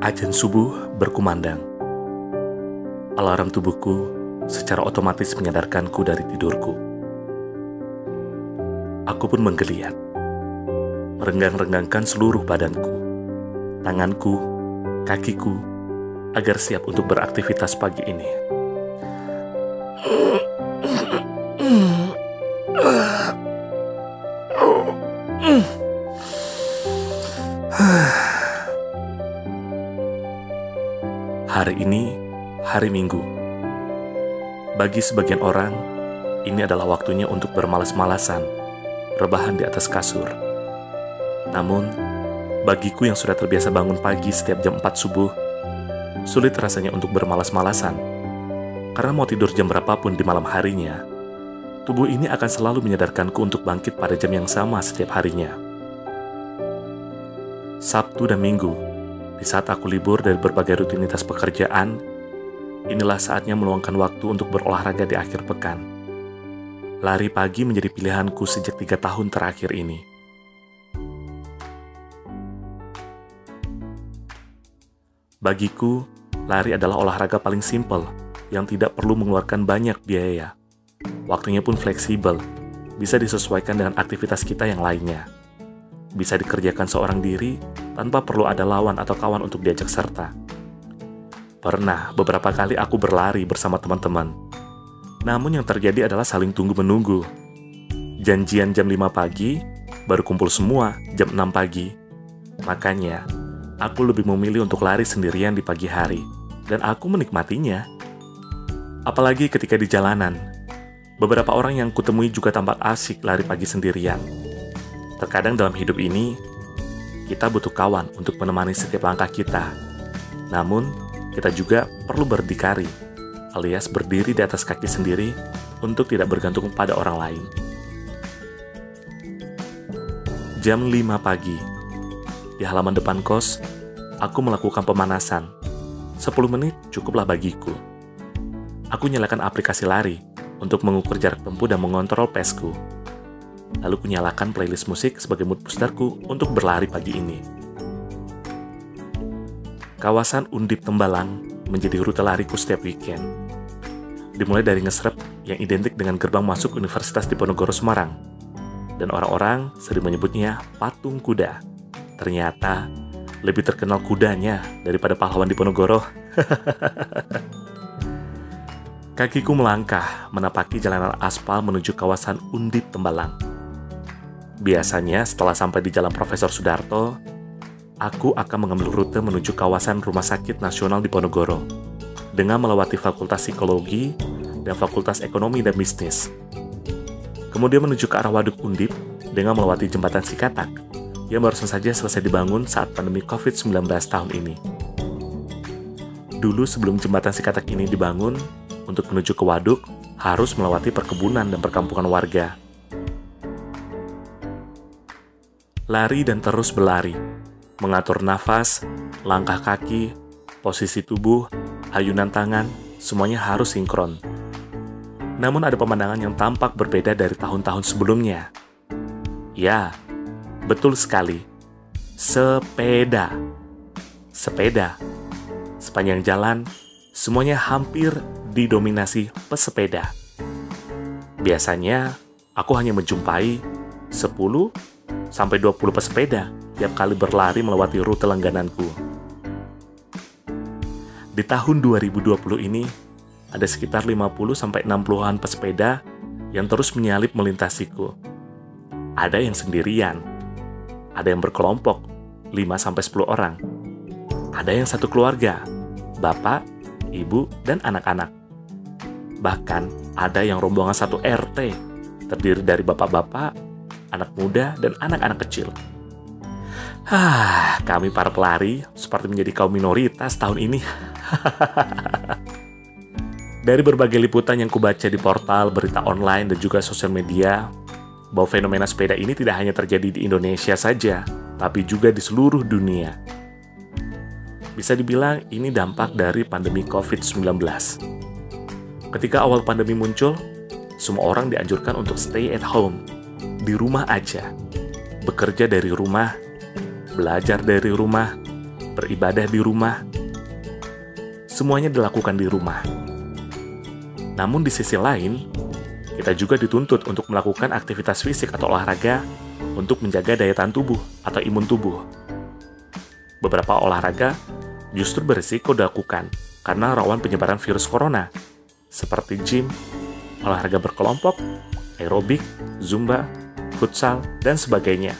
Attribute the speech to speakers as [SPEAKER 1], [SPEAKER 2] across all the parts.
[SPEAKER 1] Ajan subuh berkumandang. Alarm tubuhku secara otomatis menyadarkanku dari tidurku. Aku pun menggeliat, merenggang-renggangkan seluruh badanku, tanganku, kakiku, agar siap untuk beraktivitas pagi ini. Hari ini hari Minggu. Bagi sebagian orang, ini adalah waktunya untuk bermalas-malasan, rebahan di atas kasur. Namun, bagiku yang sudah terbiasa bangun pagi setiap jam 4 subuh, sulit rasanya untuk bermalas-malasan. Karena mau tidur jam berapapun di malam harinya, tubuh ini akan selalu menyadarkanku untuk bangkit pada jam yang sama setiap harinya. Sabtu dan Minggu di saat aku libur dari berbagai rutinitas pekerjaan, inilah saatnya meluangkan waktu untuk berolahraga di akhir pekan. Lari pagi menjadi pilihanku sejak tiga tahun terakhir ini. Bagiku, lari adalah olahraga paling simpel yang tidak perlu mengeluarkan banyak biaya. Waktunya pun fleksibel, bisa disesuaikan dengan aktivitas kita yang lainnya. Bisa dikerjakan seorang diri tanpa perlu ada lawan atau kawan untuk diajak serta. Pernah beberapa kali aku berlari bersama teman-teman. Namun yang terjadi adalah saling tunggu-menunggu. Janjian jam 5 pagi, baru kumpul semua jam 6 pagi. Makanya, aku lebih memilih untuk lari sendirian di pagi hari, dan aku menikmatinya. Apalagi ketika di jalanan, beberapa orang yang kutemui juga tampak asik lari pagi sendirian. Terkadang dalam hidup ini, kita butuh kawan untuk menemani setiap langkah kita. Namun, kita juga perlu berdikari, alias berdiri di atas kaki sendiri untuk tidak bergantung pada orang lain. Jam 5 pagi, di halaman depan kos, aku melakukan pemanasan. 10 menit cukuplah bagiku. Aku nyalakan aplikasi lari untuk mengukur jarak tempuh dan mengontrol pesku lalu kunyalakan playlist musik sebagai mood boosterku untuk berlari pagi ini. Kawasan Undip Tembalang menjadi rute lariku setiap weekend. Dimulai dari ngesrep yang identik dengan gerbang masuk Universitas Diponegoro Semarang. Dan orang-orang sering menyebutnya patung kuda. Ternyata lebih terkenal kudanya daripada pahlawan Diponegoro. Kakiku melangkah menapaki jalanan aspal menuju kawasan Undip Tembalang Biasanya setelah sampai di Jalan Profesor Sudarto, aku akan mengambil rute menuju kawasan Rumah Sakit Nasional di Ponorogo dengan melewati Fakultas Psikologi dan Fakultas Ekonomi dan Bisnis. Kemudian menuju ke arah Waduk Undip dengan melewati Jembatan Sikatak yang baru saja selesai dibangun saat pandemi COVID-19 tahun ini. Dulu sebelum Jembatan Sikatak ini dibangun, untuk menuju ke Waduk harus melewati perkebunan dan perkampungan warga lari dan terus berlari, mengatur nafas, langkah kaki, posisi tubuh, ayunan tangan, semuanya harus sinkron. Namun ada pemandangan yang tampak berbeda dari tahun-tahun sebelumnya. Ya, betul sekali. Sepeda. Sepeda. Sepanjang jalan, semuanya hampir didominasi pesepeda. Biasanya, aku hanya menjumpai 10 sampai 20 pesepeda tiap kali berlari melewati rute langgananku. Di tahun 2020 ini, ada sekitar 50 sampai 60-an pesepeda yang terus menyalip melintasiku. Ada yang sendirian, ada yang berkelompok, 5 sampai 10 orang. Ada yang satu keluarga, bapak, ibu, dan anak-anak. Bahkan ada yang rombongan satu RT, terdiri dari bapak-bapak, anak muda, dan anak-anak kecil. Hah, kami para pelari seperti menjadi kaum minoritas tahun ini. Dari berbagai liputan yang kubaca di portal, berita online, dan juga sosial media, bahwa fenomena sepeda ini tidak hanya terjadi di Indonesia saja, tapi juga di seluruh dunia. Bisa dibilang ini dampak dari pandemi COVID-19. Ketika awal pandemi muncul, semua orang dianjurkan untuk stay at home di rumah aja, bekerja dari rumah, belajar dari rumah, beribadah di rumah. Semuanya dilakukan di rumah. Namun di sisi lain, kita juga dituntut untuk melakukan aktivitas fisik atau olahraga untuk menjaga daya tahan tubuh atau imun tubuh. Beberapa olahraga justru berisiko dilakukan karena rawan penyebaran virus corona, seperti gym, olahraga berkelompok, aerobik, zumba, futsal, dan sebagainya.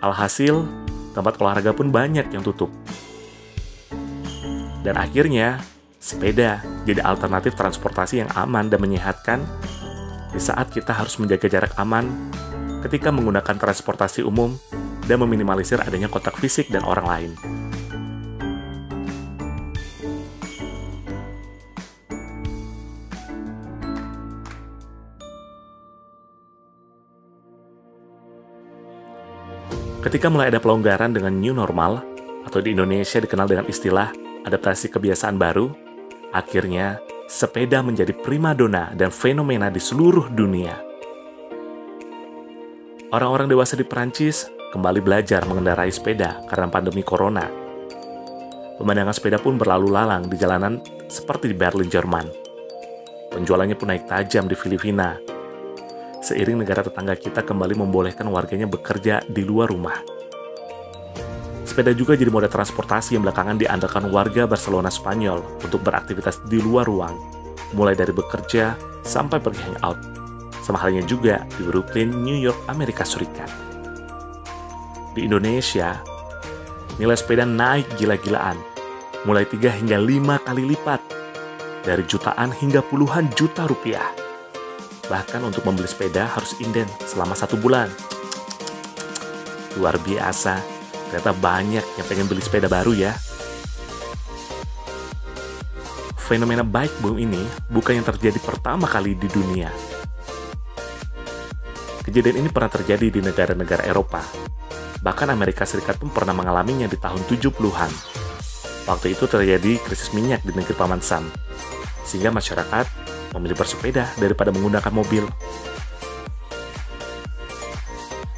[SPEAKER 1] Alhasil, tempat olahraga pun banyak yang tutup. Dan akhirnya, sepeda jadi alternatif transportasi yang aman dan menyehatkan di saat kita harus menjaga jarak aman ketika menggunakan transportasi umum dan meminimalisir adanya kontak fisik dan orang lain. Ketika mulai ada pelonggaran dengan new normal, atau di Indonesia dikenal dengan istilah adaptasi kebiasaan baru, akhirnya sepeda menjadi primadona dan fenomena di seluruh dunia. Orang-orang dewasa di Perancis kembali belajar mengendarai sepeda karena pandemi corona. Pemandangan sepeda pun berlalu lalang di jalanan seperti di Berlin, Jerman. Penjualannya pun naik tajam di Filipina, seiring negara tetangga kita kembali membolehkan warganya bekerja di luar rumah. Sepeda juga jadi moda transportasi yang belakangan diandalkan warga Barcelona Spanyol untuk beraktivitas di luar ruang, mulai dari bekerja sampai pergi hangout. Sama halnya juga di Brooklyn, New York, Amerika Serikat. Di Indonesia, nilai sepeda naik gila-gilaan, mulai 3 hingga 5 kali lipat, dari jutaan hingga puluhan juta rupiah. Bahkan untuk membeli sepeda harus inden selama satu bulan. Luar biasa, ternyata banyak yang pengen beli sepeda baru ya. Fenomena bike boom ini bukan yang terjadi pertama kali di dunia. Kejadian ini pernah terjadi di negara-negara Eropa. Bahkan Amerika Serikat pun pernah mengalaminya di tahun 70-an. Waktu itu terjadi krisis minyak di negeri Paman Sam, sehingga masyarakat memilih bersepeda daripada menggunakan mobil.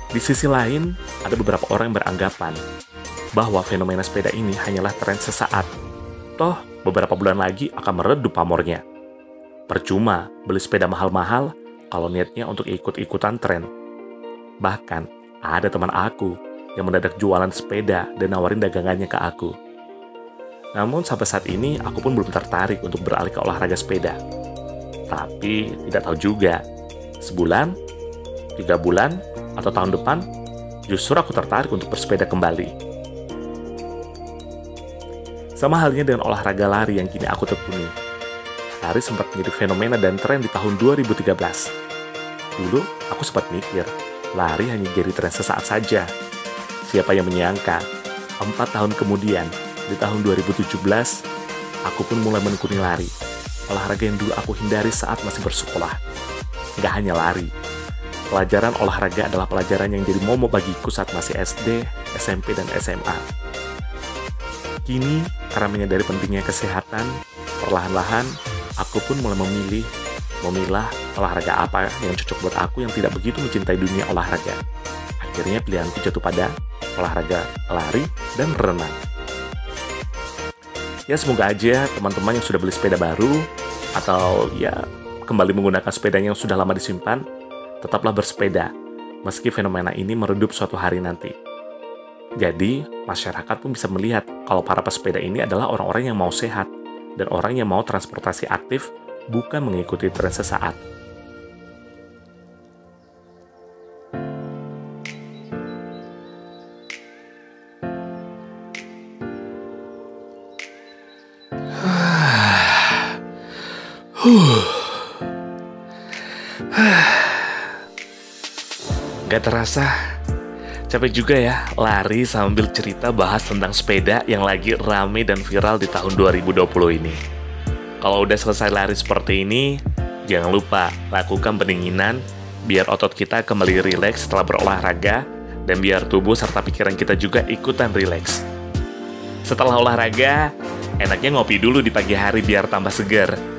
[SPEAKER 1] Di sisi lain, ada beberapa orang yang beranggapan bahwa fenomena sepeda ini hanyalah tren sesaat. Toh, beberapa bulan lagi akan meredup pamornya. Percuma beli sepeda mahal-mahal kalau niatnya untuk ikut-ikutan tren. Bahkan, ada teman aku yang mendadak jualan sepeda dan nawarin dagangannya ke aku. Namun sampai saat ini aku pun belum tertarik untuk beralih ke olahraga sepeda. Tapi tidak tahu juga, sebulan, tiga bulan, atau tahun depan, justru aku tertarik untuk bersepeda kembali. Sama halnya dengan olahraga lari yang kini aku tekuni. Lari sempat menjadi fenomena dan tren di tahun 2013. Dulu, aku sempat mikir, lari hanya jadi tren sesaat saja. Siapa yang menyangka, empat tahun kemudian, di tahun 2017, aku pun mulai menekuni lari olahraga yang dulu aku hindari saat masih bersekolah. Gak hanya lari. Pelajaran olahraga adalah pelajaran yang jadi momo bagiku saat masih SD, SMP, dan SMA. Kini, karena menyadari pentingnya kesehatan, perlahan-lahan aku pun mulai memilih, memilah olahraga apa yang cocok buat aku yang tidak begitu mencintai dunia olahraga. Akhirnya pilihanku jatuh pada olahraga lari dan renang. Ya semoga aja teman-teman yang sudah beli sepeda baru atau ya kembali menggunakan sepedanya yang sudah lama disimpan, tetaplah bersepeda meski fenomena ini meredup suatu hari nanti. Jadi, masyarakat pun bisa melihat kalau para pesepeda ini adalah orang-orang yang mau sehat dan orang yang mau transportasi aktif bukan mengikuti tren sesaat. Gak terasa, capek juga ya lari sambil cerita bahas tentang sepeda yang lagi rame dan viral di tahun 2020 ini. Kalau udah selesai lari seperti ini, jangan lupa lakukan pendinginan biar otot kita kembali rileks setelah berolahraga dan biar tubuh serta pikiran kita juga ikutan rileks. Setelah olahraga, enaknya ngopi dulu di pagi hari biar tambah segar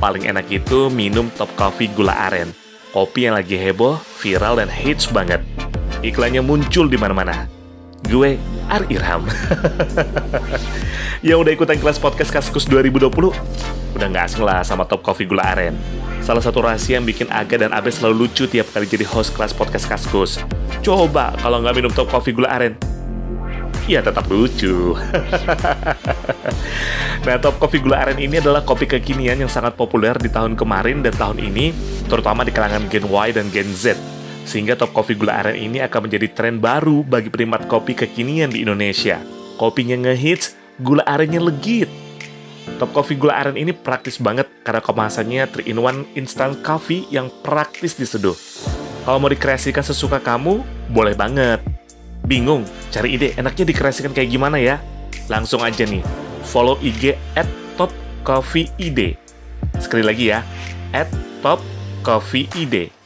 [SPEAKER 1] paling enak itu minum top coffee gula aren. Kopi yang lagi heboh, viral, dan hits banget. Iklannya muncul di mana-mana. gue Ar Irham. yang udah ikutan kelas podcast Kaskus 2020, udah nggak asing lah sama Top Coffee Gula Aren. Salah satu rahasia yang bikin Aga dan Abe selalu lucu tiap kali jadi host kelas podcast Kaskus. Coba kalau nggak minum Top Coffee Gula Aren, ya tetap lucu. nah, Top Coffee Gula Aren ini adalah kopi kekinian yang sangat populer di tahun kemarin dan tahun ini, terutama di kalangan Gen Y dan Gen Z sehingga top kopi gula aren ini akan menjadi tren baru bagi penikmat kopi kekinian di Indonesia. Kopinya ngehits, gula arennya legit. Top Coffee Gula Aren ini praktis banget karena kemasannya 3-in-1 instant coffee yang praktis diseduh. Kalau mau dikreasikan sesuka kamu, boleh banget. Bingung? Cari ide enaknya dikreasikan kayak gimana ya? Langsung aja nih, follow IG at Top Coffee ID. Sekali lagi ya, at Top Coffee ID.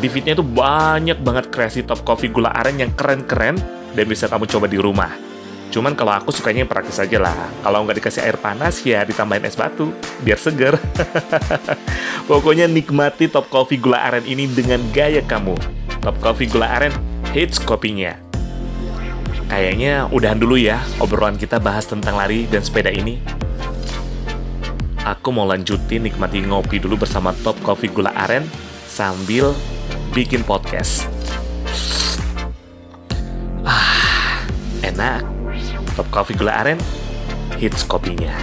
[SPEAKER 1] Di feednya itu banyak banget kreasi top coffee gula aren yang keren-keren dan bisa kamu coba di rumah. Cuman kalau aku sukanya yang praktis aja lah. Kalau nggak dikasih air panas ya ditambahin es batu, biar seger. Pokoknya nikmati top coffee gula aren ini dengan gaya kamu. Top coffee gula aren hits kopinya. Kayaknya udahan dulu ya obrolan kita bahas tentang lari dan sepeda ini. Aku mau lanjutin nikmati ngopi dulu bersama top coffee gula aren sambil bikin podcast. Ah, enak. Top Coffee Gula Aren, hits kopinya.